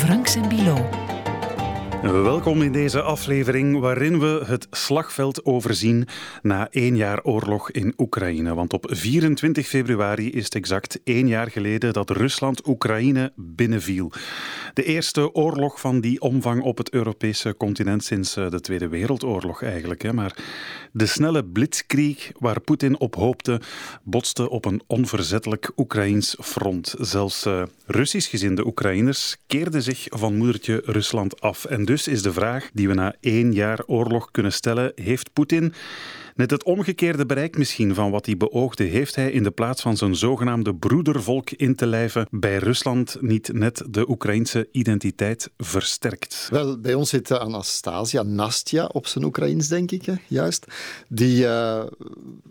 Franks en Bilo. Welkom in deze aflevering waarin we het slagveld overzien na één jaar oorlog in Oekraïne. Want op 24 februari is het exact één jaar geleden dat Rusland Oekraïne binnenviel. De eerste oorlog van die omvang op het Europese continent sinds eh, de Tweede Wereldoorlog eigenlijk. Maar de snelle blitzkrieg waar Poetin op hoopte, botste op een onverzettelijk Oekraïns front. Zelfs uh, Russisch gezinde Oekraïners keerden zich van moedertje Rusland af. En dus is de vraag die we na één jaar oorlog kunnen stellen: heeft Poetin Net het omgekeerde bereik misschien van wat hij beoogde, heeft hij in de plaats van zijn zogenaamde broedervolk in te lijven bij Rusland niet net de Oekraïnse identiteit versterkt? Wel, bij ons zit Anastasia, Nastja op zijn Oekraïens, denk ik, juist. Die uh,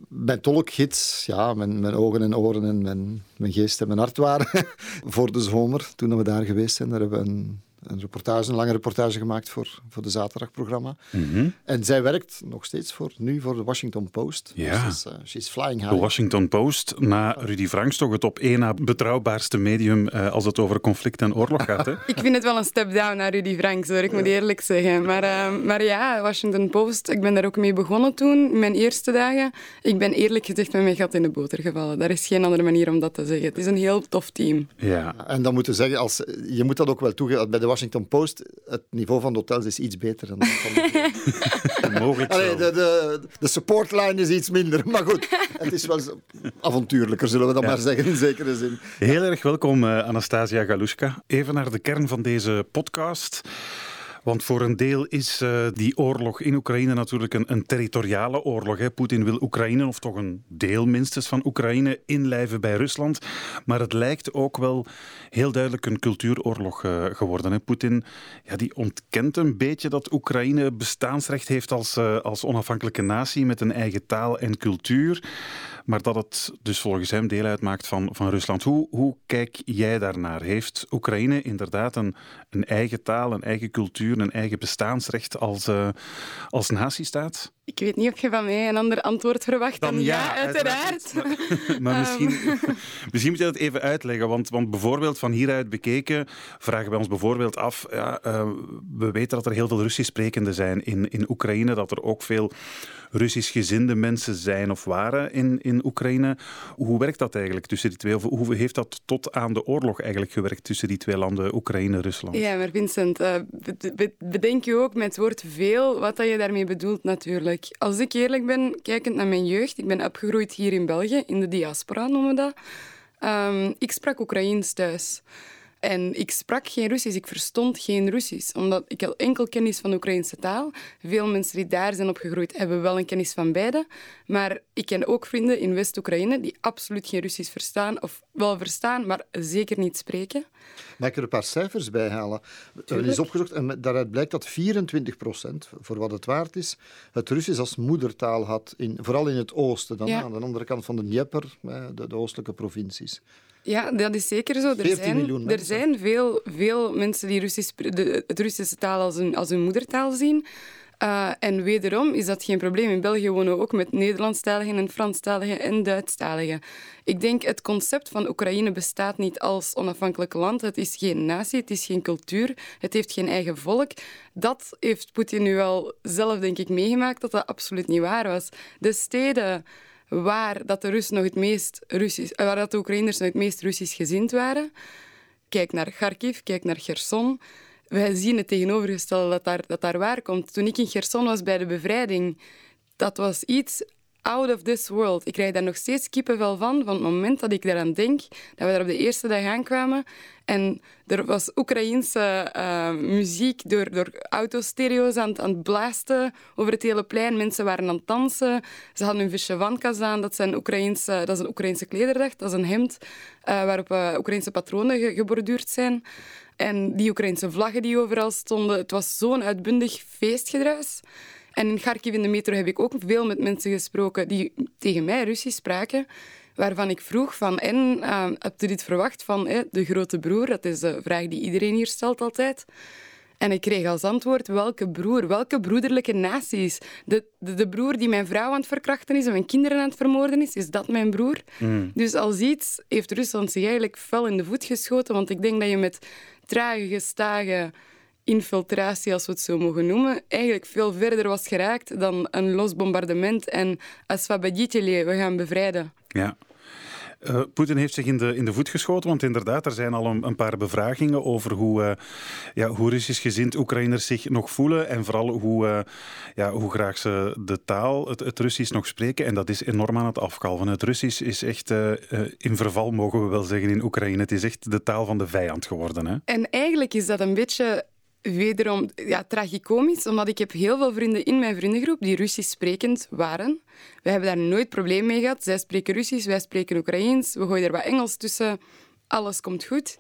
mijn tolkgids, ja, mijn, mijn ogen en oren en mijn, mijn geest en mijn hart waren voor de zomer, toen we daar geweest zijn. Daar hebben we een een, reportage, een lange reportage gemaakt voor, voor de zaterdagprogramma. Mm En zij werkt nog steeds voor, nu voor de Washington Post. Ja. Dus uh, she's flying high. De Washington Post, na Rudy Franks toch het op één na betrouwbaarste medium uh, als het over conflict en oorlog gaat. Hè? ik vind het wel een step down naar Rudy Franks, hoor. ik moet eerlijk zeggen. Maar, uh, maar ja, Washington Post, ik ben daar ook mee begonnen toen, in mijn eerste dagen. Ik ben eerlijk gezegd met mijn gat in de boter gevallen. Daar is geen andere manier om dat te zeggen. Het is een heel tof team. Ja. En dan moeten zeggen, als, je moet dat ook wel toegeven, bij de Washington Post, het niveau van de hotels is iets beter dan dat van de... Mogelijk Allee, de, de, de supportlijn is iets minder, maar goed, het is wel avontuurlijker, zullen we dat maar zeggen, in zekere zin. Heel erg welkom, uh, Anastasia Galushka. Even naar de kern van deze podcast. Want voor een deel is uh, die oorlog in Oekraïne natuurlijk een, een territoriale oorlog. Poetin wil Oekraïne, of toch een deel minstens van Oekraïne, inlijven bij Rusland. Maar het lijkt ook wel heel duidelijk een cultuuroorlog uh, geworden. Poetin ja, die ontkent een beetje dat Oekraïne bestaansrecht heeft als, uh, als onafhankelijke natie met een eigen taal en cultuur. Maar dat het dus volgens hem deel uitmaakt van, van Rusland. Hoe, hoe kijk jij daarnaar? Heeft Oekraïne inderdaad een, een eigen taal, een eigen cultuur, een eigen bestaansrecht als, uh, als natiestaat? Ik weet niet of je van mij een ander antwoord verwacht dan, dan ja, ja, uiteraard. Maar, maar misschien, misschien moet je dat even uitleggen. Want, want bijvoorbeeld van hieruit bekeken vragen wij ons bijvoorbeeld af... Ja, uh, we weten dat er heel veel Russisch sprekenden zijn in, in Oekraïne. Dat er ook veel Russisch gezinde mensen zijn of waren in, in Oekraïne. Hoe werkt dat eigenlijk tussen die twee? Of hoe heeft dat tot aan de oorlog eigenlijk gewerkt tussen die twee landen, Oekraïne en Rusland? Ja, maar Vincent, uh, bedenk je ook met het woord veel wat dat je daarmee bedoelt natuurlijk. Als ik eerlijk ben, kijkend naar mijn jeugd, ik ben opgegroeid hier in België, in de diaspora noemen we dat. Um, ik sprak Oekraïens thuis. En ik sprak geen Russisch, ik verstond geen Russisch, omdat ik had enkel kennis van de Oekraïnse taal. Veel mensen die daar zijn opgegroeid hebben wel een kennis van beide. Maar ik ken ook vrienden in West-Oekraïne die absoluut geen Russisch verstaan, of wel verstaan, maar zeker niet spreken. Mag ik er een paar cijfers bij halen? Er is opgezocht en daaruit blijkt dat 24 procent, voor wat het waard is, het Russisch als moedertaal had, in, vooral in het oosten, dan ja. aan de andere kant van de Dnieper, de, de oostelijke provincies. Ja, dat is zeker zo. Er zijn, miljoen er zijn veel, veel mensen die Russisch, de, het Russische taal als hun, als hun moedertaal zien. Uh, en wederom is dat geen probleem. In België wonen we ook met Nederlandstaligen en Franstaligen en Duitsstaligen. Ik denk het concept van Oekraïne bestaat niet als onafhankelijk land. Het is geen natie, het is geen cultuur, het heeft geen eigen volk. Dat heeft Poetin nu wel zelf, denk ik, meegemaakt dat dat absoluut niet waar was. De steden waar dat de Russen nog het meest Russisch, waar dat de Oekraïners nog het meest Russisch gezind waren. Kijk naar Kharkiv, kijk naar Gerson. Wij zien het tegenovergestelde dat daar, dat daar waar komt. Toen ik in Gerson was bij de bevrijding, dat was iets out of this world. Ik krijg daar nog steeds kippenvel van, van het moment dat ik daaraan denk, dat we daar op de eerste dag aankwamen. En er was Oekraïense uh, muziek door, door autostereo's aan, aan het blazen over het hele plein. Mensen waren aan het dansen. Ze hadden hun vyshevankas aan. Dat, zijn Oekraïense, dat is een Oekraïense klederdag. Dat is een hemd uh, waarop uh, Oekraïense patronen ge geborduurd zijn. En die Oekraïense vlaggen die overal stonden. Het was zo'n uitbundig feestgedruis. En in Kharkiv in de metro heb ik ook veel met mensen gesproken die tegen mij Russisch spraken, waarvan ik vroeg van, en uh, heb je dit verwacht van de grote broer? Dat is de vraag die iedereen hier stelt altijd. En ik kreeg als antwoord, welke broer? Welke broederlijke naties? De, de, de, broer die mijn vrouw aan het verkrachten is en mijn kinderen aan het vermoorden is, is dat mijn broer? Mm. Dus als iets heeft Rusland zich eigenlijk fel in de voet geschoten, want ik denk dat je met trage, gestage infiltratie, als we het zo mogen noemen, eigenlijk veel verder was geraakt dan een los bombardement en Asfabaditele, we gaan bevrijden. Ja. Uh, Poetin heeft zich in de, in de voet geschoten, want inderdaad, er zijn al een, een paar bevragingen over hoe, uh, ja, hoe Russisch gezind Oekraïners zich nog voelen en vooral hoe, uh, ja, hoe graag ze de taal, het, het Russisch, nog spreken. En dat is enorm aan het afkalven. Het Russisch is echt in verval, mogen we wel zeggen, in Oekraïne. Het is echt de taal van de vijand geworden. Hè? En eigenlijk is dat een beetje wederom ja, tragicomisch, omdat ik heb heel veel vrienden in mijn vriendengroep die Russisch sprekend waren. We hebben daar nooit probleem mee gehad. Zij spreken Russisch, wij spreken Oekraïens. We gooien er wat Engels tussen. Alles komt goed.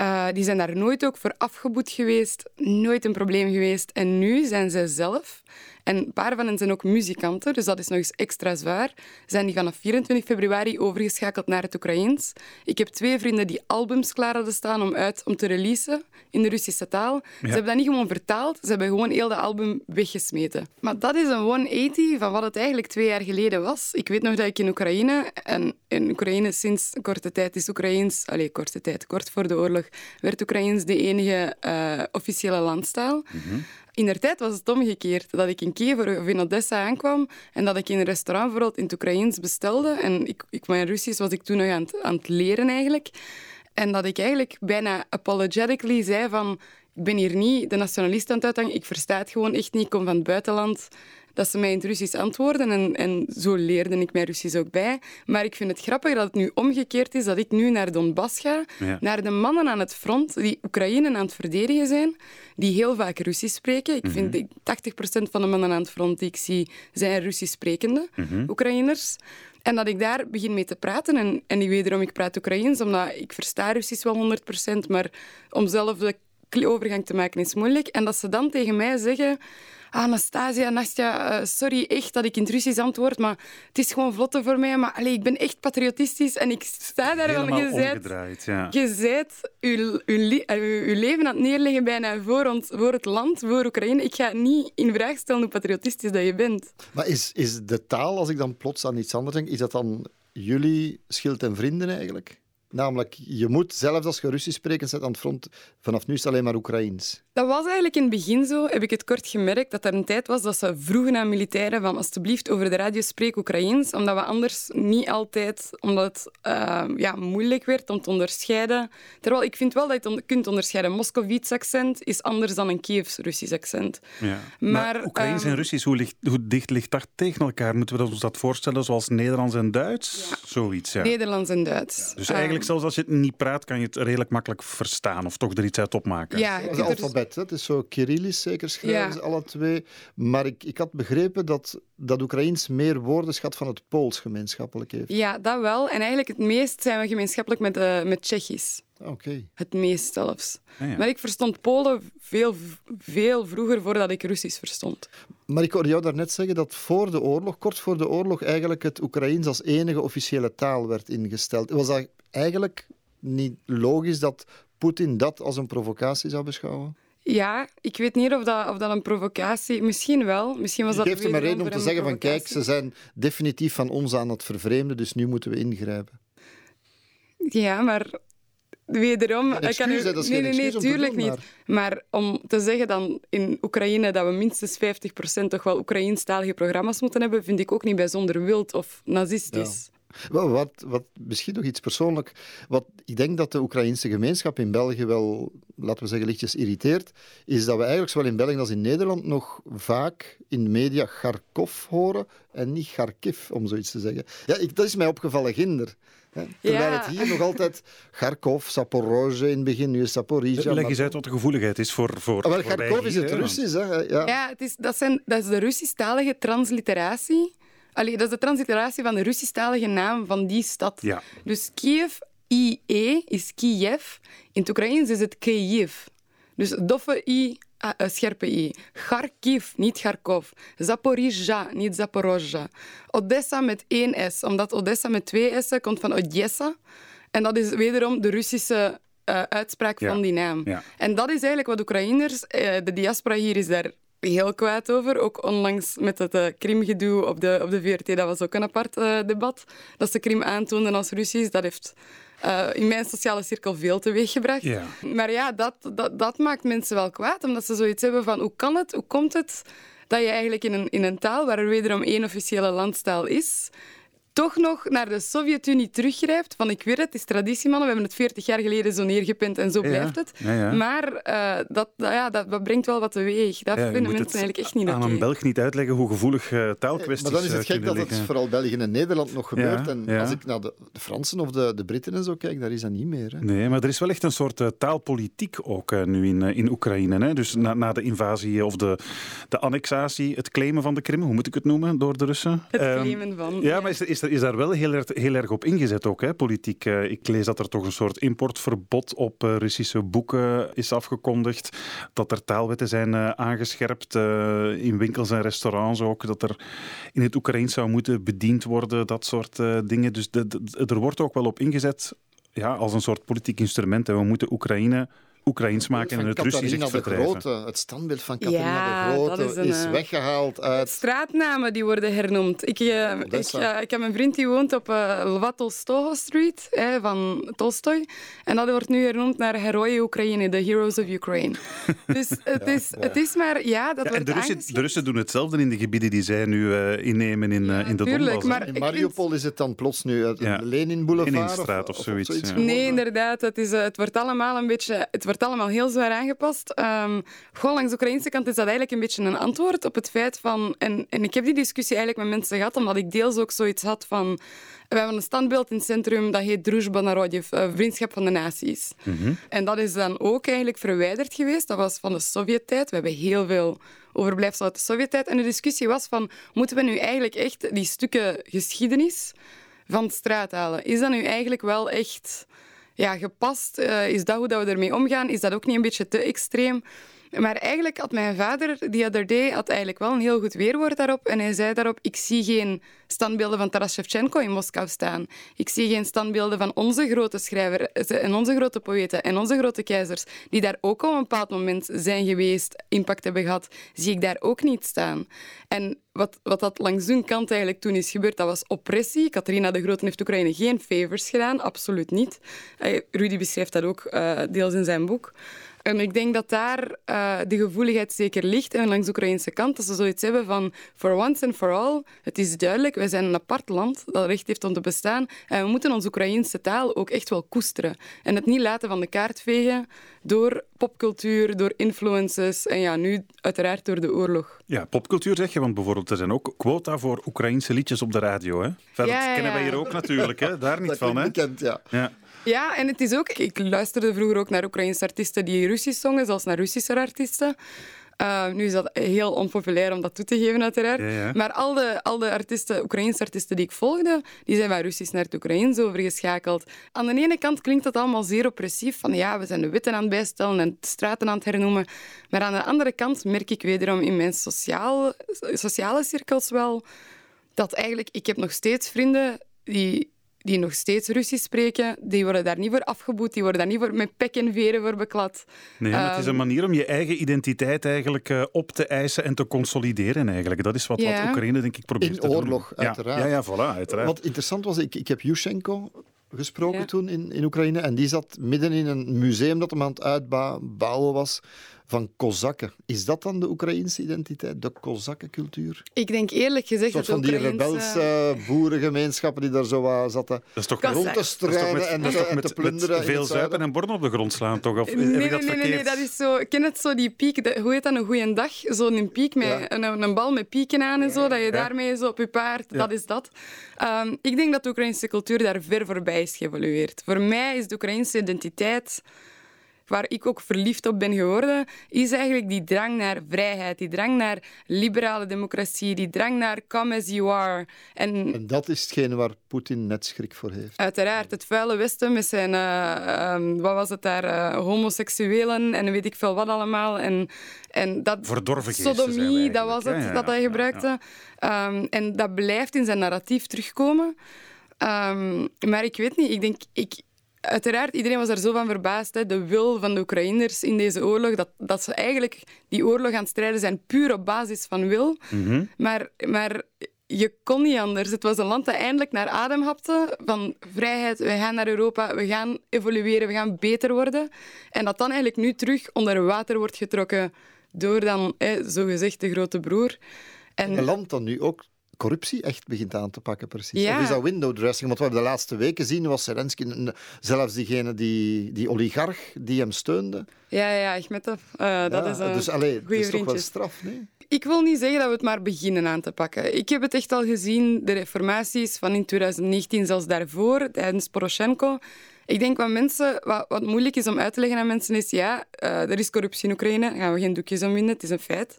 Uh, die zijn daar nooit ook voor afgeboet geweest, nooit een probleem geweest. En nu zijn zij zelf en een paar van hen zijn ook muzikanten, dus dat is nog eens extra zwaar. Zijn die vanaf 24 februari overgeschakeld naar het Oekraïens. Ik heb twee vrienden die albums klaar hadden staan om uit om te releasen in de Russische taal. Ze hebben dat niet gewoon vertaald, ze hebben gewoon heel de album weggesmeten. Maar dat is een 180 van wat het eigenlijk twee jaar geleden was. Ik weet nog dat ik in Oekraïne, en in Oekraïne sinds korte tijd is Oekraïens, allez, korte tijd, kort voor de oorlog, werd Oekraïens de enige uh, officiële landstaal. Mm in der tijd was het omgekeerd. Dat ik in Kiev of in Odessa aankwam en dat ik in een restaurant bijvoorbeeld in het Oekraïens bestelde. En ik, ik, mijn Russisch was ik toen nog aan het, aan het leren eigenlijk. En dat ik eigenlijk bijna apologetically zei van... Ik ben hier niet de nationalist aan het uithangen. Ik versta het gewoon echt niet. Ik kom van het buitenland dat ze mij in het Russisch antwoorden. En, en zo leerde ik mij Russisch ook bij. Maar ik vind het grappig dat het nu omgekeerd is, dat ik nu naar Donbass ga, naar de mannen aan het front die Oekraïne aan het verdedigen zijn, die heel vaak Russisch spreken. Ik vind mm 80% van de mannen aan het front die ik zie, zijn Russisch sprekende mm Oekraïners. En dat ik daar begin mee te praten. En, en ik wederom, ik praat Oekraïens, omdat ik versta Russisch wel 100%, maar om zelf de overgang te maken is moeilijk. En dat ze dan tegen mij zeggen... Anastasia, Nastja, uh, sorry echt dat ik in het Russisch antwoord, maar het is gewoon vlotte voor mij. Maar allez, ik ben echt patriotistisch en ik sta daar van gezet. Ja. Je bent uw, uw, uw, leven aan het neerleggen bijna voor, ons, voor het land, voor Oekraïne. Ik ga niet in vraag stellen hoe patriotistisch dat je bent. Maar is, is de taal, als ik dan plots aan iets anders denk, is dat dan jullie schild en vrienden eigenlijk? Namelijk, je moet, zelfs als je Russisch spreekt, zet aan het front, vanaf nu is het alleen maar Oekraïens. Dat was eigenlijk in het begin zo, heb ik het kort gemerkt, dat er een tijd was dat ze vroegen aan militairen van alsjeblieft over de radio spreek Oekraïens, omdat we anders niet altijd, omdat het uh, ja, moeilijk werd om te onderscheiden. Terwijl ik vind wel dat je het kunt onderscheiden. Moskovits accent is anders dan een Kievs Russisch accent. Ja. Maar, maar Oekraïens um, en Russisch, hoe, ligt, hoe, dicht ligt dat tegen elkaar? Moeten we ons dat voorstellen zoals Nederlands en Duits? Ja. Zoiets, ja. Nederlands en Duits. Dus eigenlijk, um, zelfs als je het niet praat, kan je het redelijk makkelijk verstaan of toch er iets uit opmaken. Ja, het alfabet het is zo Kyrillisch zeker schrijven ze alle twee. Maar ik, ik had begrepen dat, dat Oekraïens meer woordenschat van het Pools gemeenschappelijk heeft. Ja, dat wel. En eigenlijk het meest zijn we gemeenschappelijk met, uh, met Tsjechisch. Oké. Het meest zelfs. Ah, ja. Maar ik verstond Polen veel, veel vroeger voordat ik Russisch verstond. Maar ik hoorde jou daarnet zeggen dat voor de oorlog, kort voor de oorlog, eigenlijk het Oekraïens als enige officiële taal werd ingesteld. Was dat eigenlijk niet logisch dat Poetin dat als een provocatie zou beschouwen? Ja, ik weet niet of dat, of dat een provocatie... Misschien wel. Misschien was dat geeft hem een reden om te zeggen van kijk, ze zijn definitief van ons aan het vervreemden, dus nu moeten we ingrijpen. Ja, maar wederom... Excuus, kan u... dat nee, nee, nee, tuurlijk niet. Maar om te zeggen dan in Oekraïne dat we minstens 50% toch wel Oekraïnstalige programma's moeten hebben, vind ik ook niet bijzonder wild of nazistisch. Wat, wat, misschien nog iets persoonlijk. Wat ik denk dat de Oekraïnse gemeenschap in België wel, laten we zeggen, lichtjes irriteert, is dat we eigenlijk zowel in België als in Nederland nog vaak in de media Kharkov horen en niet Kharkiv, om zoiets te zeggen. Ja, ik, dat is mij opgevallen ginder. Hè? Terwijl ja. het hier nog altijd Kharkov, Saporozhe in het begin, nu is Saporizhia. Leg eens uit wat de gevoeligheid is voor... voor, ah, wel, Kharkov is het Russisch. Hè? Ja, ja het is, dat, zijn, dat is de Russisch-talige transliteratie Allee, dat is de transliteratie van de Russisch-talige naam van die stad. Ja. Dus Kiev, IE, is Kiev. In het Oekraïens is het Kiev. Dus doffe I, uh, scherpe I. Kharkiv, niet Kharkov. Zaporizhia, niet Zaporozhia. Odessa met één S, omdat Odessa met twee S'en komt van Odessa. En dat is wederom de Russische uh, uitspraak Ja. van die naam. Ja. En dat is eigenlijk wat Oekraïners, eh, de diaspora hier is daar heel kwaad over. Ook onlangs met het eh, Krimgedoe op de, op de VRT, dat was ook een apart eh, debat. Dat ze Krim aantoonden als Russisch, dat heeft eh, in mijn sociale cirkel veel teweeggebracht. Ja. Maar ja, dat, dat, dat maakt mensen wel kwaad, omdat ze zoiets hebben van hoe kan het, hoe komt het dat je eigenlijk in een, in een taal waar er wederom één officiële landstaal is, toch nog naar de Sovjet-Unie teruggrijpt. Van ik weet het, het is traditie, mannen. We hebben het 40 jaar geleden zo neergepend en zo Ja, blijft het. ja, ja. Maar eh, dat, dat- ja, dat, dat brengt wel wat teweeg. Dat vinden mensen eigenlijk echt niet aan oké. een Belg niet uitleggen hoe gevoelig eh, taalkwesties Maar dan is het eh, gek dat het vooral België en Nederland nog gebeurt. Ja, en ja. als ik naar de, de Fransen of de, de Britten en zo kijk, daar is dat niet meer. Hè. Nee, maar er is wel echt een soort eh, taalpolitiek ook eh, nu in, in Oekraïne. Hè? Dus na, na de invasie of de, de annexatie, het claimen van de Krim, hoe moet ik het noemen, door de Russen? Het Ehm, claimen van. Ja, maar is er, is, is daar wel heel erg, heel erg op ingezet ook, hè, politiek. Eh, ik lees dat er toch een soort importverbod op eh, Russische boeken is afgekondigd. Dat er taalwetten zijn eh, aangescherpt in winkels en restaurants ook. Dat er in het Oekraïens zou moeten bediend worden, dat soort dingen. Dus er wordt ook wel op ingezet ja, als een soort politiek instrument. En we moeten Oekraïne Oekraïens maken en het Russisch echt de verdrijven. Grote, het standbeeld van Catharina Ja, de Grote is een, eh, weggehaald uit... Straatnamen die worden hernoemd. Ik, eh, ik, eh, ik heb een vriend die woont op eh Lva Tolstoho Street hè, van Tolstoy. En dat wordt nu hernoemd naar Heroïe Oekraïne, de Heroes of Ukraine. dus het, is, het is maar, ja, dat Ja, en wordt de Russen, de Russen doen hetzelfde in de gebieden die zij nu eh, innemen in, in de tuurlijk, Donbass. maar- In vind- Mariupol is het dan plots nu. Lenin Boulevard Leninstraat of zoiets? Nee, inderdaad. Het, is, het, wordt allemaal een beetje, het wordt allemaal heel zwaar aangepast. Ehm gewoon langs de Oekraïnse kant is dat eigenlijk een beetje een antwoord op het feit van... En, en ik heb die discussie eigenlijk met mensen gehad, omdat ik deels ook zoiets had van... We hebben een standbeeld in het centrum dat heet Druzhba Narodov, eh, Vriendschap van de Naties. En dat is dan ook eigenlijk verwijderd geweest. Dat was van de Sovjet-tijd. We hebben heel veel overblijfsel uit de Sovjet-tijd. En de discussie was van, moeten we nu eigenlijk echt die stukken geschiedenis van de straat halen? Is dat nu eigenlijk wel echt ja, gepast? Eh, is dat hoe dat we ermee omgaan? Is dat ook niet een beetje te extreem? Maar eigenlijk had mijn vader, die other day, had eigenlijk wel een heel goed weerwoord daarop. En hij zei daarop, ik zie geen standbeelden van Taras Shevchenko in Moskou staan. Ik zie geen standbeelden van onze grote schrijver en onze grote poëten en onze grote keizers, die daar ook op een bepaald moment zijn geweest, impact hebben gehad, zie ik daar ook niet staan. En wat, wat dat langs hun kant eigenlijk toen is gebeurd, dat was oppressie. Catharina de Grote heeft Oekraïne geen favors gedaan, absoluut niet. Eh, Rudy beschrijft dat ook eh, deels in zijn boek. En ik denk dat daar eh, de gevoeligheid zeker ligt. En langs de Oekraïnse kant, dat ze zoiets hebben van for once and for all, het is duidelijk, wij zijn een apart land dat recht heeft om te bestaan. En we moeten onze Oekraïnse taal ook echt wel koesteren. En het niet laten van de kaart vegen door popcultuur, door influences en ja, nu uiteraard door de oorlog. Ja, popcultuur zeg je, want bijvoorbeeld er zijn ook quota voor Oekraïnse liedjes op de radio. Hè? Verder Ja, ja, kennen wij hier ook natuurlijk, hè? daar niet Dat van. Hè? bekend, ja. Ja. En het is ook... Ik luisterde vroeger ook naar Oekraïnse artiesten die Russisch zongen, zelfs naar Russische artiesten. Uh, nu is dat heel onpopulair om dat toe te geven, uiteraard. Ja, ja. Maar al de, al de artiesten, Oekraïnse artiesten die ik volgde, die zijn van Russisch naar het Oekraïens overgeschakeld. Aan de ene kant klinkt dat allemaal zeer oppressief, van ja, we zijn de wetten aan het bijstellen en de straten aan het hernoemen. Maar aan de andere kant merk ik wederom in mijn sociaal, sociale cirkels wel dat eigenlijk... Ik heb nog steeds vrienden die die nog steeds Russisch spreken, die worden daar niet voor afgeboet, die worden daar niet voor met pek en veren voor beklad. Nee, maar het is een Ehm, manier om je eigen identiteit eigenlijk eh, op te eisen en te consolideren eigenlijk. Dat is wat, Ja. wat Oekraïne denk ik probeert In te doen. oorlog, Ja. uiteraard. Ja, ja, voilà, uiteraard. Wat interessant was, ik, ik heb Yushchenko gesproken Ja. toen in, in Oekraïne en die zat midden in een museum dat hem aan het uitbouwen was van Kozakken. Is dat dan de Oekraïnse identiteit, de Kozakkencultuur? Ik denk eerlijk gezegd Een soort dat van die Oekraïense- rebelse boerengemeenschappen die daar zo zaten Dat is toch, rond te strijden met, en, dat is te, met, te plunderen. met veel het zuipen zuiden? en borden op de grond slaan, toch? Of Nee, nee, dat nee, nee, verkeerd? nee, dat is zo... Ken het zo, die piek, de- hoe heet dat, een goeie dag? Zo'n piek met Ja. een, een bal met pieken aan en zo, dat je daarmee zo op je paard, Ja. dat is dat. Ehm, ik denk dat de Oekraïnse cultuur daar ver voorbij is geëvolueerd. Voor mij is de Oekraïnse identiteit waar ik ook verliefd op ben geworden, is eigenlijk die drang naar vrijheid, die drang naar liberale democratie, die drang naar come as you are. En En dat is hetgene waar Poetin net schrik voor heeft. Uiteraard, het vuile Westen met zijn, eh, ehm, wat was het daar, eh, homoseksuelen en weet ik veel wat allemaal. En, en dat, Verdorven Sodomie, dat was het Ja, ja, dat hij ja, gebruikte. Ehm, en dat blijft in zijn narratief terugkomen. Ehm, maar ik weet niet, ik denk... Ik, uiteraard, iedereen was daar zo van verbaasd. Hè, de wil van de Oekraïners in deze oorlog, dat, dat ze eigenlijk die oorlog aan het strijden zijn puur op basis van wil. maar, maar je kon niet anders. Het was een land dat eindelijk naar adem hapte van vrijheid. We gaan naar Europa, we gaan evolueren, we gaan beter worden. En dat dan eigenlijk nu terug onder water wordt getrokken door dan, hè, zogezegd, de grote broer. En een land dat nu ook corruptie echt begint aan te pakken, precies. Ja. Of is dat window dressing? Want wat we de laatste weken zien was Zelensky, zelfs diegene die, die oligarch die hem steunde. Ja, ja, Achmetov. Uh, dat Ja, is een dus allee, het is toch wel straf, nee? Ik wil niet zeggen dat we het maar beginnen aan te pakken. Ik heb het echt al gezien, de reformaties van in 2019, zelfs daarvoor, tijdens Poroshenko. Ik denk wat mensen, wat, wat moeilijk is om uit te leggen aan mensen, is ja, eh, er is corruptie in Oekraïne, daar gaan we geen doekjes om winnen, het is een feit.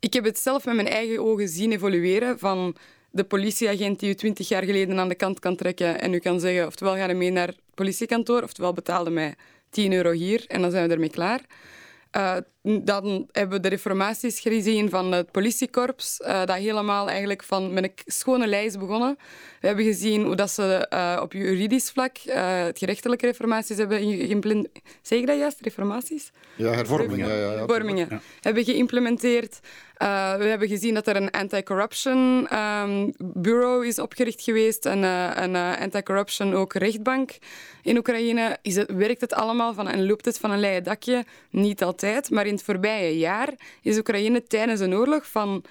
Ik heb het zelf met mijn eigen ogen zien evolueren van de politieagent die u twintig jaar geleden aan de kant kan trekken en u kan zeggen, oftewel ga je mee naar het politiekantoor, oftewel betaalde mij 10 euro hier en dan zijn we ermee klaar. Uh, dan hebben we de reformaties gezien van het politiekorps, uh, dat helemaal eigenlijk van met een schone lei is begonnen. We hebben gezien hoe dat ze uh, op juridisch vlak het gerechtelijke reformaties hebben geïmplementeerd. Zeg ik dat juist, reformaties? Ja, hervormingen. Ja, ja, ja, hervormingen hebben geïmplementeerd. Uh, we hebben gezien dat er een anti-corruption um, bureau is opgericht geweest, een, uh, een uh, anti-corruption ook rechtbank in Oekraïne. Is het, werkt het allemaal van en loopt het van een leien dakje? Niet altijd, maar in het voorbije jaar is Oekraïne tijdens een oorlog van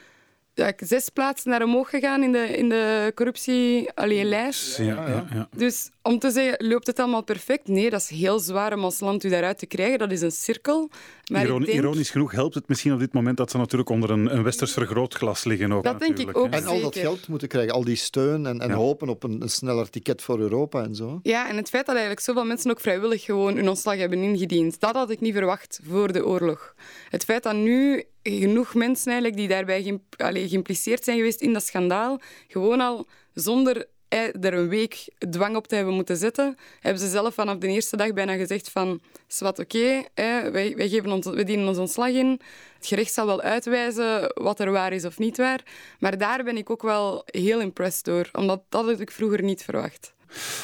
ja, zes plaatsen naar omhoog gegaan in de, in de corruptie-lijst. Ja, ja, ja. Dus om te zeggen, loopt het allemaal perfect? Nee, dat is heel zwaar om als land u daaruit te krijgen. Dat is een cirkel. Maar Iron, ik denk, Ironisch genoeg helpt het misschien op dit moment dat ze natuurlijk onder een, een westers vergrootglas liggen. Ook, Dat denk ik natuurlijk, ook. hè. En al dat geld moeten krijgen, al die steun en, en Ja. hopen op een, een sneller ticket voor Europa en zo. Ja, en het feit dat eigenlijk zoveel mensen ook vrijwillig gewoon hun ontslag hebben ingediend, dat had ik niet verwacht voor de oorlog. Het feit dat nu genoeg mensen eigenlijk die daarbij geïmpliceerd zijn geweest in dat schandaal, gewoon al zonder er een week dwang op te hebben moeten zetten, hebben ze zelf vanaf de eerste dag bijna gezegd van, zwart oké, wij, wij, geven ons, wij dienen ons ontslag in. Het gerecht zal wel uitwijzen wat er waar is of niet waar. Maar daar ben ik ook wel heel impressed door, omdat dat had ik vroeger niet verwacht.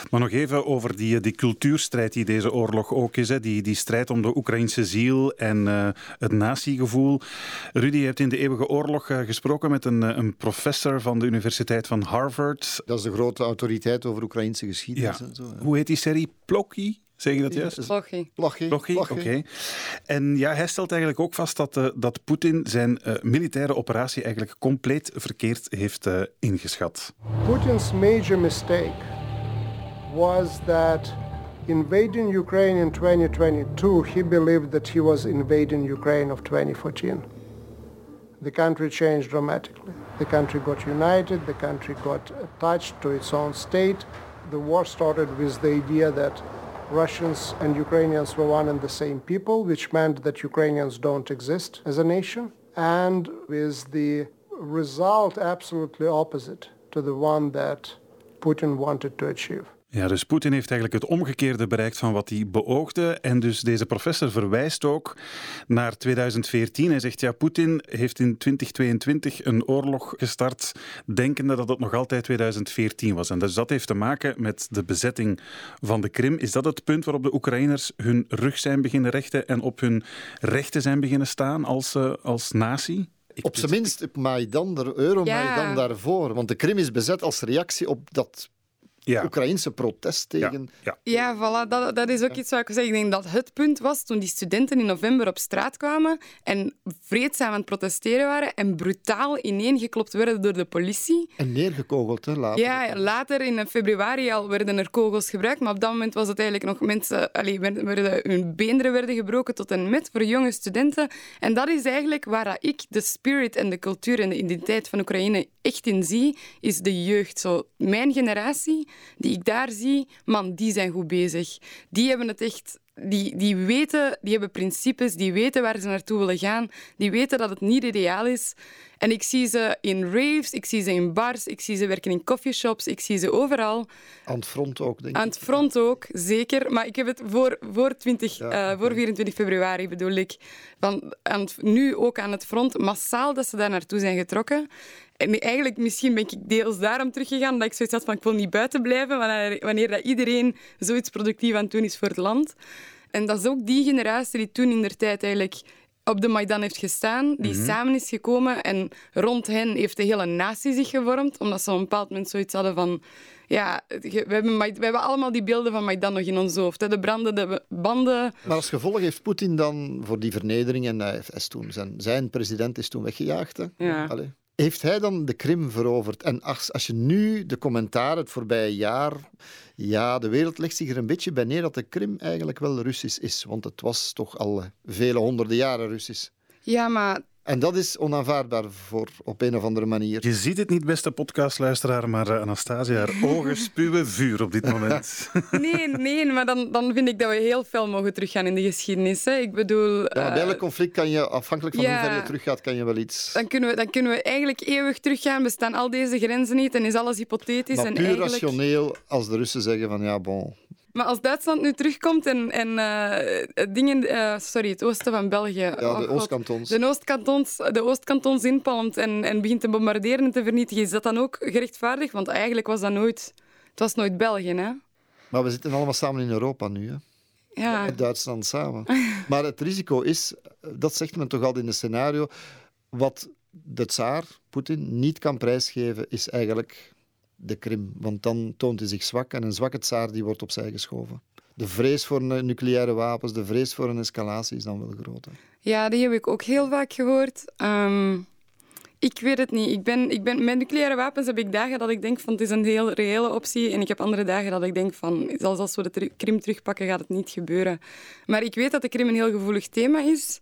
Maar nog even over die, die cultuurstrijd die deze oorlog ook is. Hè. Die, die strijd om de Oekraïnse ziel en eh, het natiegevoel. Rudy, je hebt in de Eeuwige Oorlog eh, gesproken met een, eh, een professor van de Universiteit van Harvard. Dat is de grote autoriteit over Oekraïnse geschiedenis Ja. en zo. Hoe heet die serie? Plokky? Zeg je dat juist? Plochy, oké. En ja, hij stelt eigenlijk ook vast dat, eh, dat Poetin zijn eh, militaire operatie eigenlijk compleet verkeerd heeft eh, ingeschat. Putin's major mistake was that invading Ukraine in 2022, he believed that he was invading Ukraine of 2014. The country changed dramatically. The country got united, the country got attached to its own state. The war started with the idea that Russians and Ukrainians were one and the same people, which meant that Ukrainians don't exist as a nation, and with the result absolutely opposite to the one that Putin wanted to achieve. Ja, dus Poetin heeft eigenlijk het omgekeerde bereikt van wat hij beoogde. En dus deze professor verwijst ook naar 2014. Hij zegt, ja, Poetin heeft in 2022 een oorlog gestart, denkende dat het nog altijd 2014 was. En dus dat heeft te maken met de bezetting van de Krim. Is dat het punt waarop de Oekraïners hun rug zijn beginnen rechten en op hun rechten zijn beginnen staan als, eh, als natie? Ik- Op zijn minst op Maidan, de Euromaidan Ja. daarvoor. Want de Krim is bezet als reactie op dat ja. Oekraïnse protest Ja, tegen... ja. Ja, voilà, dat, dat is ook iets wat ik zeg. Ik denk dat het punt was toen die studenten in november op straat kwamen en vreedzaam aan het protesteren waren en brutaal ineengeklopt werden door de politie. En neergekogeld, hè, later. Ja, later in februari al werden er kogels gebruikt, maar op dat moment was het eigenlijk nog mensen... Allee, werden, werden, hun beenderen werden gebroken tot en met voor jonge studenten. En dat is eigenlijk waar ik de spirit en de cultuur en de identiteit van Oekraïne echt in zie, is de jeugd. Zo, mijn generatie, die ik daar zie, man, die zijn goed bezig. Die hebben het echt... Die, die weten, die hebben principes, die weten waar ze naartoe willen gaan, die weten dat het niet ideaal is. En ik zie ze in raves, ik zie ze in bars, ik zie ze werken in coffeeshops, ik zie ze overal. Aan het front ook, denk ik. Aan het front ook, zeker. Maar ik heb het voor, voor, 20, Ja, eh, voor 24 februari, bedoel ik. Van, aan het, nu ook aan het front, massaal dat ze daar naartoe zijn getrokken. En eigenlijk, misschien ben ik deels daarom teruggegaan, dat ik zoiets had van ik wil niet buiten blijven wanneer, wanneer dat iedereen zoiets productief aan het doen is voor het land. En dat is ook die generatie die toen in der tijd eigenlijk op de Maidan heeft gestaan, die Mhm. samen is gekomen en rond hen heeft de hele natie zich gevormd, omdat ze op een bepaald moment zoiets hadden van ja, we hebben, we hebben allemaal die beelden van Maidan nog in ons hoofd. Hè. De brandende banden. Maar als gevolg heeft Poetin dan voor die vernedering, en hij is toen, zijn, zijn president is toen weggejaagd. Hè? Ja. Allee. Heeft hij dan de Krim veroverd? En als, als je nu de commentaar het voorbije jaar. Ja, de wereld legt zich er een beetje bij neer dat de Krim eigenlijk wel Russisch is. Want het was toch al vele honderden jaren Russisch. Ja, maar En dat is onaanvaardbaar voor, op een of andere manier. Je ziet het niet, beste podcastluisteraar, maar eh, Anastasia, haar ogen spuwen vuur op dit moment. nee, nee, maar dan, dan vind ik dat we heel veel mogen teruggaan in de geschiedenis. Hè. Ik bedoel, Ja, bij eh, elk conflict kan je, afhankelijk van ja. hoe ver je teruggaat, kan je wel iets. dan, kunnen we, dan kunnen we eigenlijk eeuwig teruggaan. Bestaan al deze grenzen niet en is alles hypothetisch. Maar en puur eigenlijk... rationeel als de Russen zeggen van ja, bon. Maar als Duitsland nu terugkomt en, en eh, dingen, eh, sorry, het oosten van België, Ja, oh de God, Oostkantons. de Oostkantons, de Oostkantons inpalmt en, en begint te bombarderen en te vernietigen, is dat dan ook gerechtvaardigd? Want eigenlijk was dat nooit, het was nooit België, hè? Maar we zitten allemaal samen in Europa nu. Hè? Ja. Met Duitsland samen. Maar het risico is, dat zegt men toch altijd in het scenario, wat de tsaar, Poetin, niet kan prijsgeven, is eigenlijk de Krim. Want dan toont hij zich zwak en een zwakke tsaar die wordt opzij geschoven. De vrees voor nu- nucleaire wapens, de vrees voor een escalatie is dan wel groot. Ja, die heb ik ook heel vaak gehoord. Ehm, ik weet het niet. Ik ben, ik ben, met nucleaire wapens heb ik dagen dat ik denk van het is een heel reële optie. En ik heb andere dagen dat ik denk van zelfs als we de Krim terugpakken gaat het niet gebeuren. Maar ik weet dat de Krim een heel gevoelig thema is.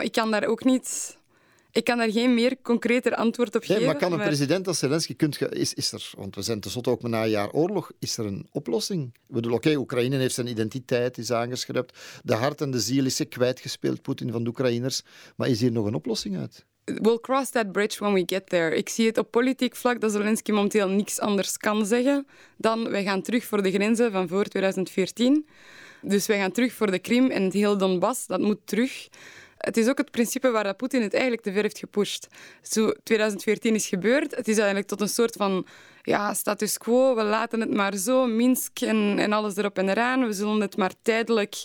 Ik kan daar ook niet... Ik kan daar geen meer concreter antwoord op Nee, geven. maar kan een president als Zelensky, kunt ge- is, is er, want we zijn tenslotte ook na een jaar oorlog, is er een oplossing? Ik bedoel, oké, Oekraïne heeft zijn identiteit, is aangeschrept, de hart en de ziel is kwijtgespeeld, Poetin van de Oekraïners, maar is hier nog een oplossing uit? We'll cross that bridge when we get there. Ik zie het op politiek vlak dat Zelensky momenteel niks anders kan zeggen dan wij gaan terug voor de grenzen van voor 2014. Dus wij gaan terug voor de Krim en het hele Donbass. Dat moet terug. Het is ook het principe waar dat Poetin het eigenlijk te ver heeft gepusht. Zo, 2014 is gebeurd. Het is eigenlijk tot een soort van ja, status quo. We laten het maar zo, Minsk en, en alles erop en eraan. We zullen het maar tijdelijk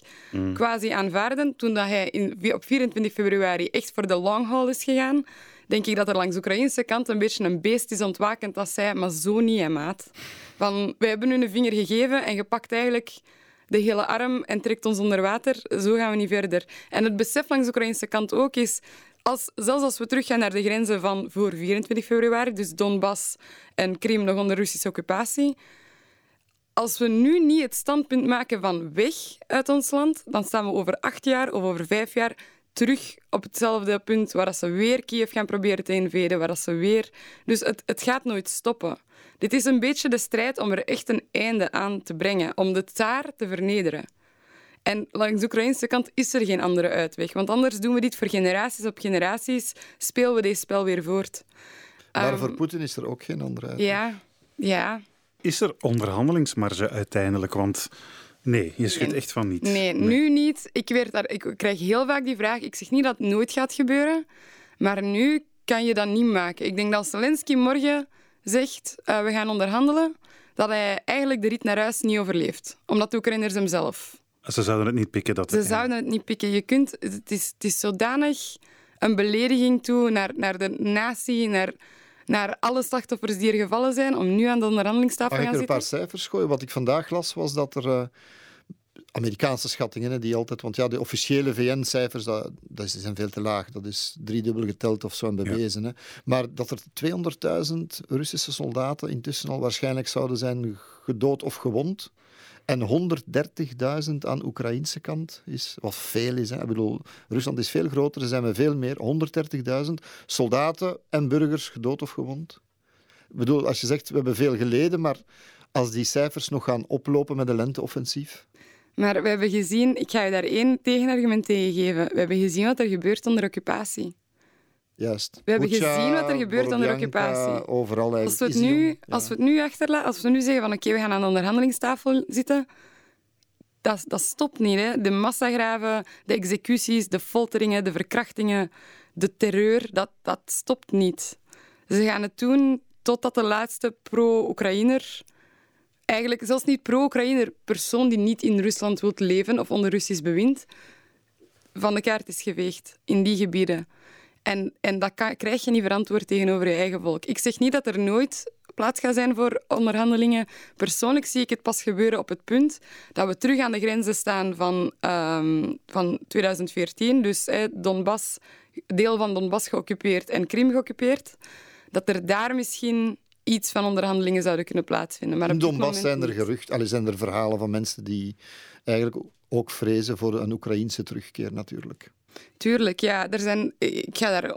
quasi aanvaarden. Toen dat hij in, op 24 februari echt voor de long haul is gegaan, denk ik dat er langs de Oekraïnse kant een beetje een beest is ontwakend als zij, maar zo niet, hè, maat. Van, wij hebben u een vinger gegeven en gepakt eigenlijk de hele arm en trekt ons onder water. Zo gaan we niet verder. En het besef langs de Oekraïnse kant ook is, als, zelfs als we teruggaan naar de grenzen van voor 24 februari, dus Donbass en Krim nog onder Russische occupatie, als we nu niet het standpunt maken van weg uit ons land, dan staan we over acht jaar of over vijf jaar terug op hetzelfde punt waar dat ze weer Kiev gaan proberen te inveden, waar dat ze weer... Dus het, het gaat nooit stoppen. Dit is een beetje de strijd om er echt een einde aan te brengen, om de tsaar te vernederen. En langs de Oekraïnse kant is er geen andere uitweg, want anders doen we dit voor generaties op generaties, spelen we deze spel weer voort. Maar Ehm, voor Poetin is er ook geen andere uit. Ja, ja. Is er onderhandelingsmarge uiteindelijk? Want nee, je schudt echt van niet. Nee, nu niet. Ik, werd daar, ik krijg heel vaak die vraag. Ik zeg niet dat het nooit gaat gebeuren, maar nu kan je dat niet maken. Ik denk dat Zelensky morgen zegt, eh, we gaan onderhandelen, dat hij eigenlijk de rit naar huis niet overleeft. Omdat de Oekraïners hem zelf... Ze zouden het niet pikken. Dat Ze zouden het niet pikken. Je kunt, het, is, het is zodanig een belediging toe naar, naar de natie, naar, naar alle slachtoffers die er gevallen zijn, om nu aan de onderhandelingstafel Mag te ik gaan er een zitten. paar cijfers gooien? Wat ik vandaag las, was dat er... Amerikaanse schattingen, hè, die altijd... Want ja, de officiële VN-cijfers, dat, dat zijn veel te laag. Dat is driedubbel geteld of zo en bewezen. Hè. Maar dat er 200.000 Russische soldaten intussen al waarschijnlijk zouden zijn gedood of gewond. En 130.000 aan Oekraïnse kant is, wat veel is. Hè. Ik bedoel, Rusland is veel groter, er zijn we veel meer. 130.000 soldaten en burgers gedood of gewond. Ik bedoel, als je zegt, we hebben veel geleden, maar als die cijfers nog gaan oplopen met een lenteoffensief... Maar we hebben gezien, ik ga je daar één tegenargument tegen geven. We hebben gezien wat er gebeurt onder occupatie. Juist. We hebben gezien wat er gebeurt onder occupatie. Overal eigenlijk. Als we het nu, ja. als we het nu achterlaten, als we nu zeggen van oké, we gaan aan de onderhandelingstafel zitten, dat, dat stopt niet. Hè. De massagraven, de executies, de folteringen, de verkrachtingen, de terreur, dat, dat stopt niet. Ze gaan het doen totdat de laatste pro-Oekraïner, eigenlijk zelfs niet pro-Oekraïner, persoon die niet in Rusland wil leven of onder Russisch bewind, van de kaart is geveegd in die gebieden. En, en dat krijg je niet verantwoord tegenover je eigen volk. Ik zeg niet dat er nooit plaats gaat zijn voor onderhandelingen. Persoonlijk zie ik het pas gebeuren op het punt dat we terug aan de grenzen staan van, ehm, van 2014. Dus Donbass, deel van Donbass geoccupeerd en Krim geoccupeerd. Dat er daar misschien iets van onderhandelingen zouden kunnen plaatsvinden. Maar In Donbass zijn er gerucht, al zijn er verhalen van mensen die eigenlijk ook vrezen voor een Oekraïnse terugkeer natuurlijk. Tuurlijk, ja. Er zijn, ik ga daar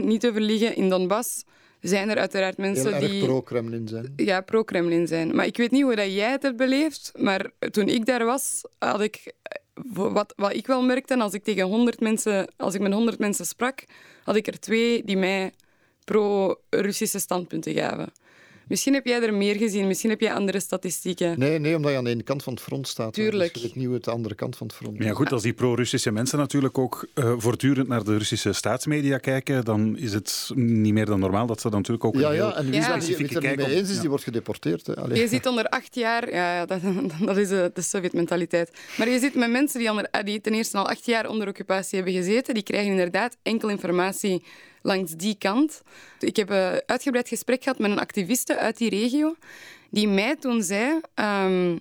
100% niet over liegen. In Donbass zijn er uiteraard mensen die... pro-Kremlin zijn. Ja, pro-Kremlin zijn. Maar ik weet niet hoe dat jij het hebt beleefd, maar toen ik daar was, had ik... Wat, wat ik wel merkte, als ik tegen 100 mensen, als ik met 100 mensen sprak, had ik er twee die mij pro-Russische standpunten gaven. Misschien heb jij er meer gezien, misschien heb jij andere statistieken. Nee, nee omdat je aan de ene kant van het front staat. Tuurlijk. Dus niet hoe het de andere kant van het front Ja, goed, als die pro-Russische mensen natuurlijk ook uh, voortdurend naar de Russische staatsmedia kijken, dan is het niet meer dan normaal dat ze dan natuurlijk ook ja, een ja, en wie ja. het er niet mee eens is, die wordt gedeporteerd. Hè. Je zit onder acht jaar, ja, dat, dat is de, de Sovjet-mentaliteit. Maar je zit met mensen die, onder, die ten eerste al acht jaar onder occupatie hebben gezeten, die krijgen inderdaad enkel informatie langs die kant. Ik heb een uitgebreid gesprek gehad met een activiste uit die regio, die mij toen zei... Um,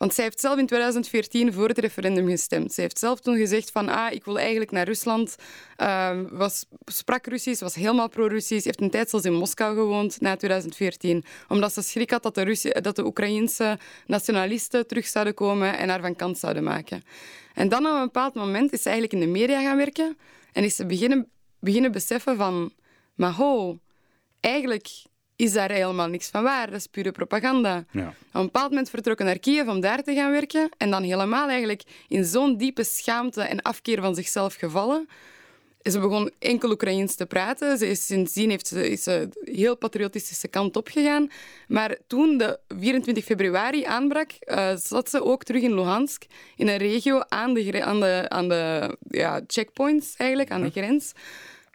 want zij heeft zelf in 2014 voor het referendum gestemd. Zij heeft zelf toen gezegd van, ah, ik wil eigenlijk naar Rusland. Uh, was, sprak Russisch, was helemaal pro-Russisch. heeft een tijd zelfs in Moskou gewoond na 2014. Omdat ze schrik had dat de, Russi dat de Oekraïense nationalisten terug zouden komen en haar van kant zouden maken. En dan op een bepaald moment is ze eigenlijk in de media gaan werken en is ze beginnen beginnen beseffen van... Maar ho, eigenlijk is daar helemaal niks van waar. Dat is pure propaganda. Ja. Op een bepaald moment vertrokken naar Kiev om daar te gaan werken en dan helemaal eigenlijk in zo'n diepe schaamte en afkeer van zichzelf gevallen. Ze begon enkel Oekraïens te praten. Ze is, sindsdien heeft ze, is ze heel patriotistische kant opgegaan. Maar toen de 24 februari aanbrak, uh, zat ze ook terug in Luhansk, in een regio aan de, aan de, aan de ja, checkpoints, eigenlijk, aan de grens.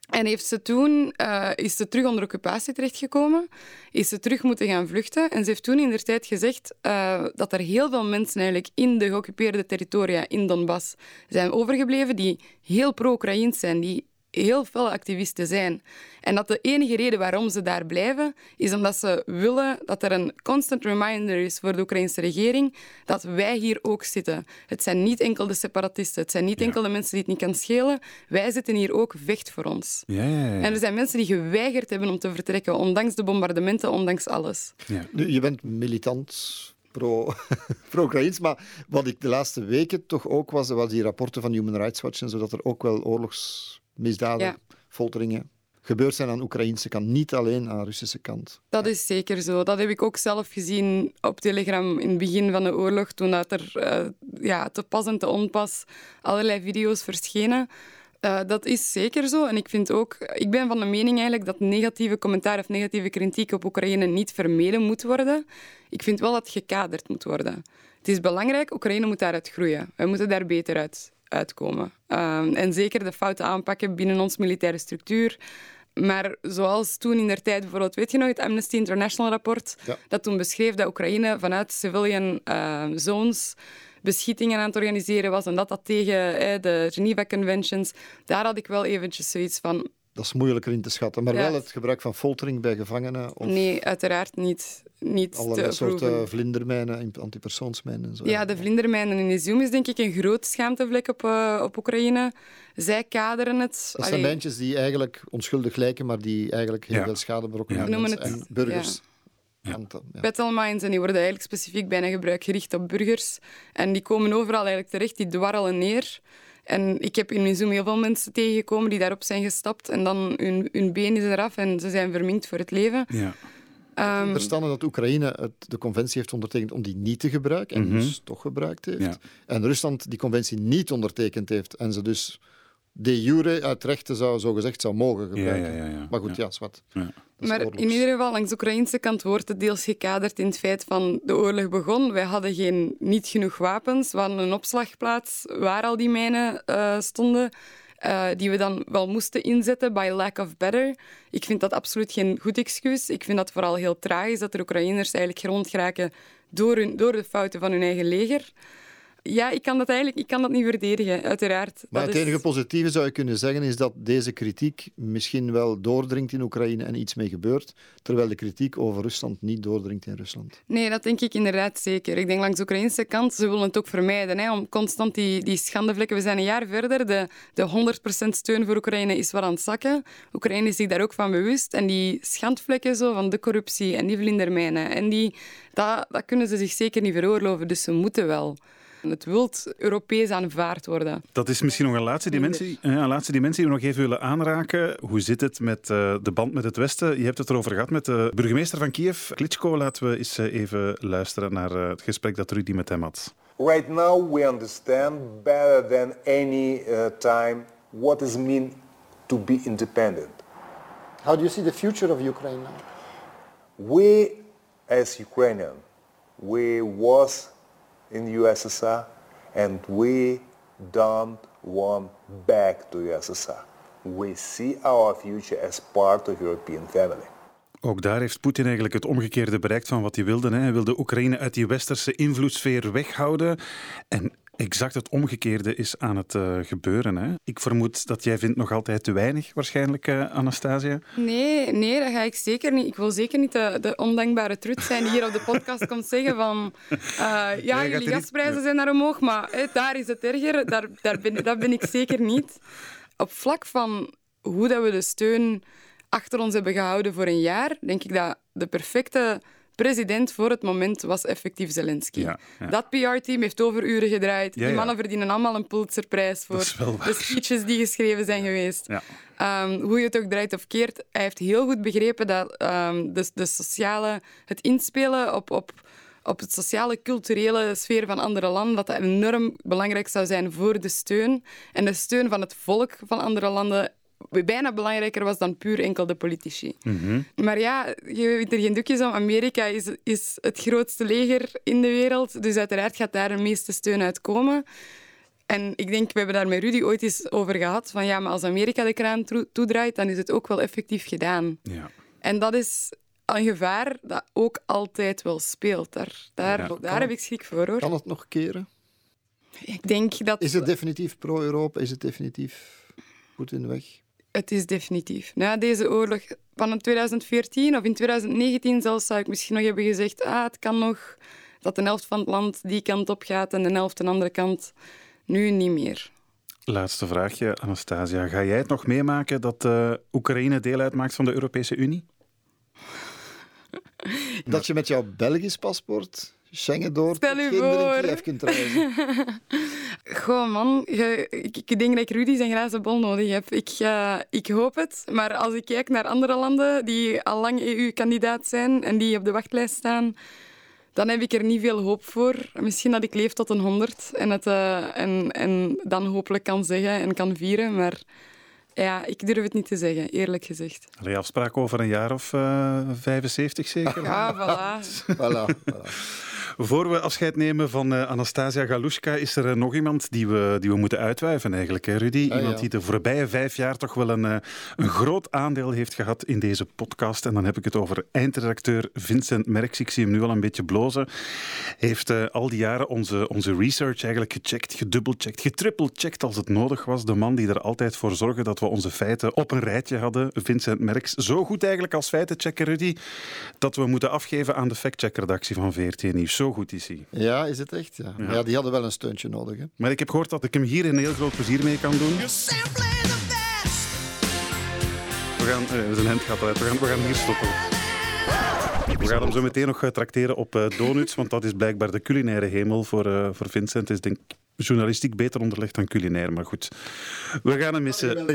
En heeft ze toen, uh, is ze terug onder occupatie terechtgekomen, is ze terug moeten gaan vluchten. En ze heeft toen in de tijd gezegd uh, dat er heel veel mensen eigenlijk in de geoccupeerde territoria in Donbass zijn overgebleven die heel pro-Oekraïns zijn, die heel veel activisten zijn. En dat de enige reden waarom ze daar blijven, is omdat ze willen dat er een constant reminder is voor de Oekraïnse regering dat wij hier ook zitten. Het zijn niet enkel de separatisten, het zijn niet enkel de mensen die het niet kan schelen. Wij zitten hier ook, vecht voor ons. Ja, ja, ja. En er zijn mensen die geweigerd hebben om te vertrekken, ondanks de bombardementen, ondanks alles. Nu, je bent militant pro, pro-Oekraïns. Maar wat ik de laatste weken toch ook was, was die rapporten van Human Rights Watch en zo, dat er ook wel Ja. folteringen gebeurd zijn aan de Oekraïnse kant, niet alleen aan de Russische kant. Dat is zeker zo. Dat heb ik ook zelf gezien op Telegram in het begin van de oorlog, toen dat er eh, ja, te pas en te onpas allerlei video's verschenen. Eh, dat is zeker zo. En ik vind ook, ik ben van de mening eigenlijk dat negatieve commentaar of negatieve kritiek op Oekraïne niet vermeden moet worden. Ik vind wel dat het gekaderd moet worden. Het is belangrijk, Oekraïne moet daaruit groeien. Wij moeten daar beter uit, uitkomen. Ehm, en zeker de fouten aanpakken binnen onze militaire structuur. Maar zoals toen in der tijd, bijvoorbeeld, weet je nog het Amnesty International rapport, Ja. dat toen beschreef dat Oekraïne vanuit civilian eh, zones beschietingen aan het organiseren was en dat dat tegen eh, de Geneva Conventions, daar had ik wel eventjes zoiets van, Dat is moeilijker in te schatten. Maar Ja. wel het gebruik van foltering bij gevangenen of nee, uiteraard niet, niet allerlei te soorten proeven. vlindermijnen, antipersoonsmijnen en zo. Ja, de vlindermijnen in Izium is denk ik een groot schaamtevlek op, eh, op Oekraïne. Zij kaderen het. Dat zijn mijntjes die eigenlijk onschuldig lijken, maar die eigenlijk heel Ja. veel schade berokkenen Ja. aan We noemen mensen het- en burgers. Ja. Battle mines en die worden eigenlijk specifiek bijna gebruik gericht op burgers. En die komen overal eigenlijk terecht, die dwarrelen neer. En ik heb in Izium heel veel mensen tegengekomen die daarop zijn gestapt en dan hun, hun been is eraf en ze zijn verminkt voor het leven. Ja. Ehm, Verstanden dat Oekraïne het, de conventie heeft ondertekend om die niet te gebruiken en Mhm. dus toch gebruikt heeft. Ja. En Rusland die conventie niet ondertekend heeft en ze dus de jure uit rechten zou, zogezegd zou mogen gebruiken. ja, ja, ja. Maar goed, Ja. ja, zwart. Maar oorlogs. in ieder geval, langs de Oekraïnse kant wordt het deels gekaderd in het feit van de oorlog begon. Wij hadden geen, niet genoeg wapens. We hadden een opslagplaats waar al die mijnen eh, stonden. uh, die we dan wel moesten inzetten by lack of better. Ik vind dat absoluut geen goed excuus. Ik vind dat vooral heel tragisch dat er Oekraïners eigenlijk grond geraken door, hun, door de fouten van hun eigen leger. Ja, ik kan dat eigenlijk ik kan dat niet verdedigen, uiteraard. Maar het enige positieve zou je kunnen zeggen is dat deze kritiek misschien wel doordringt in Oekraïne en iets mee gebeurt, terwijl de kritiek over Rusland niet doordringt in Rusland. Nee, dat denk ik inderdaad zeker. Ik denk langs de Oekraïnse kant, ze willen het ook vermijden, hè, om constant die, die schandevlekken... We zijn een jaar verder, de, de 100% steun voor Oekraïne is wat aan het zakken. Oekraïne is zich daar ook van bewust. En die schandvlekken zo, van de corruptie en die vlindermijnen, en die, dat, dat kunnen ze zich zeker niet veroorloven, dus ze moeten wel het wilt Europees aanvaard worden. Dat is misschien nog een laatste dimensie, een laatste dimensie die we nog even willen aanraken. Hoe zit het met uh, de band met het Westen? Je hebt het erover gehad met de burgemeester van Kiev, Klitschko. Laten we eens uh, even luisteren naar uh, het gesprek dat Rudy met hem had. Right now we understand better than any time what it mean to be independent. How do you see the future of Ukraine now? We, as Ukrainian, we was in USSR and we don't want back to USSR. We see our future as part of European family. Ook daar heeft Poetin eigenlijk het omgekeerde bereikt van wat hij wilde. Hij wilde Oekraïne uit die westerse invloedssfeer weghouden. En exact het omgekeerde is aan het uh, gebeuren. Hè? Ik vermoed dat jij vindt nog altijd te weinig, waarschijnlijk, uh, Anastasia. Nee, nee, dat ga ik zeker niet. Ik wil zeker niet de, de ondankbare trut zijn die hier op de podcast komt zeggen van uh, ja, jullie gasprijzen zijn naar omhoog, maar daar is het erger. Daar, daar ben, dat ben ik zeker niet. Op vlak van hoe dat we de steun achter ons hebben gehouden voor een jaar, denk ik dat de perfecte president voor het moment was effectief Zelensky. Dat PR-team heeft overuren gedraaid. Die mannen verdienen allemaal een Pulitzerprijs voor de speeches die geschreven zijn geweest. Um, hoe je het ook draait of keert, hij heeft heel goed begrepen dat um, de, de sociale, het inspelen op, op op het sociale, culturele sfeer van andere landen, dat dat enorm belangrijk zou zijn voor de steun. En de steun van het volk van andere landen bijna belangrijker was dan puur enkel de politici. Mhm. Maar ja, je weet er geen doekjes om. Amerika is, is het grootste leger in de wereld, dus uiteraard gaat daar de meeste steun uit komen. En ik denk, we hebben daar met Rudy ooit eens over gehad, van ja, maar als Amerika de kraan toedraait, dan is het ook wel effectief gedaan. Ja. En dat is een gevaar dat ook altijd wel speelt. Daar, daar, daar heb ik schrik voor, hoor. Kan het nog keren? Ik denk dat... Is het definitief pro-Europa? Is het definitief Poetin weg? Het is definitief. Na deze oorlog van 2014 of in 2019 zelfs zou ik misschien nog hebben gezegd ah, het kan nog dat de helft van het land die kant op gaat en de helft de andere kant. Nu niet meer. Laatste vraagje, Anastasia. Ga jij het nog meemaken dat uh, Oekraïne deel uitmaakt van de Europese Unie? Dat je met jouw Belgisch paspoort Schengen door Stel u voor. Kiev kunt reizen. Goh, man. Ik, ik, denk dat ik Rudy zijn glazen bol nodig heb. Ik, uh, ik hoop het. Maar als ik kijk naar andere landen die al lang EU-kandidaat zijn en die op de wachtlijst staan, dan heb ik er niet veel hoop voor. Misschien dat ik leef tot een honderd en, het, uh, en, en dan hopelijk kan zeggen en kan vieren. Maar ja, ik durf het niet te zeggen, eerlijk gezegd. Allee, afspraak over een jaar of uh, eh, 75 zeker? Ja, voilà. voilà, voilà. Voor we afscheid nemen van uh, Anastasia Galushka, is er uh, nog iemand die we, die we moeten uitwijven eigenlijk, hè, Rudy? Ah, iemand die de voorbije vijf jaar toch wel een, uh, een groot aandeel heeft gehad in deze podcast. En dan heb ik het over eindredacteur Vincent Merks. Ik zie hem nu al een beetje blozen. Heeft al die jaren onze, onze research eigenlijk gecheckt, gedubbelcheckt, getrippelcheckt als het nodig was. De man die er altijd voor zorgde dat we onze feiten op een rijtje hadden, Vincent Merks. Zo goed eigenlijk als feitenchecker, Rudy, dat we moeten afgeven aan de factcheckredactie van VRT Nieuws zo goed is hij. Ja, is het echt? Ja. ja. die hadden wel een steuntje nodig. Hè? Maar ik heb gehoord dat ik hem hier een heel groot plezier mee kan doen. We gaan, uh, zijn hemd gaat uit. We gaan, we gaan hier stoppen. We gaan hem zo meteen nog eh, trakteren op uh, donuts, want dat is blijkbaar de culinaire hemel voor, uh, voor Vincent. Is denk journalistiek beter onderlegd dan culinair. Maar goed, we gaan hem missen. Een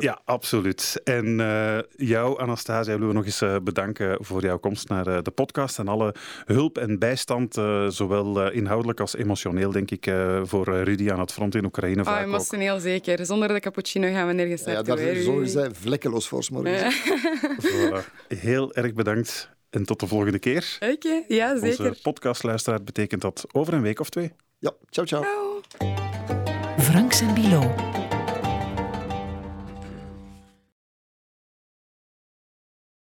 Ja, absoluut. En uh, jou, Anastasia, willen we nog eens uh, bedanken voor jouw komst naar uh, de podcast en alle hulp en bijstand, zowel inhoudelijk als emotioneel, denk ik, voor Rudy aan het front in Oekraïne. Oh, emotioneel ook. zeker. Zonder de cappuccino gaan we nergens naartoe. Ja, daar zorgen zij vlekkeloos voor morgen. voilà. Heel erg bedankt. En tot de volgende keer. Oké, okay, ja, zeker. Onze podcastluisteraar betekent dat over een week of twee. Ja, ciao, ciao. ciao. Franks en Bilo.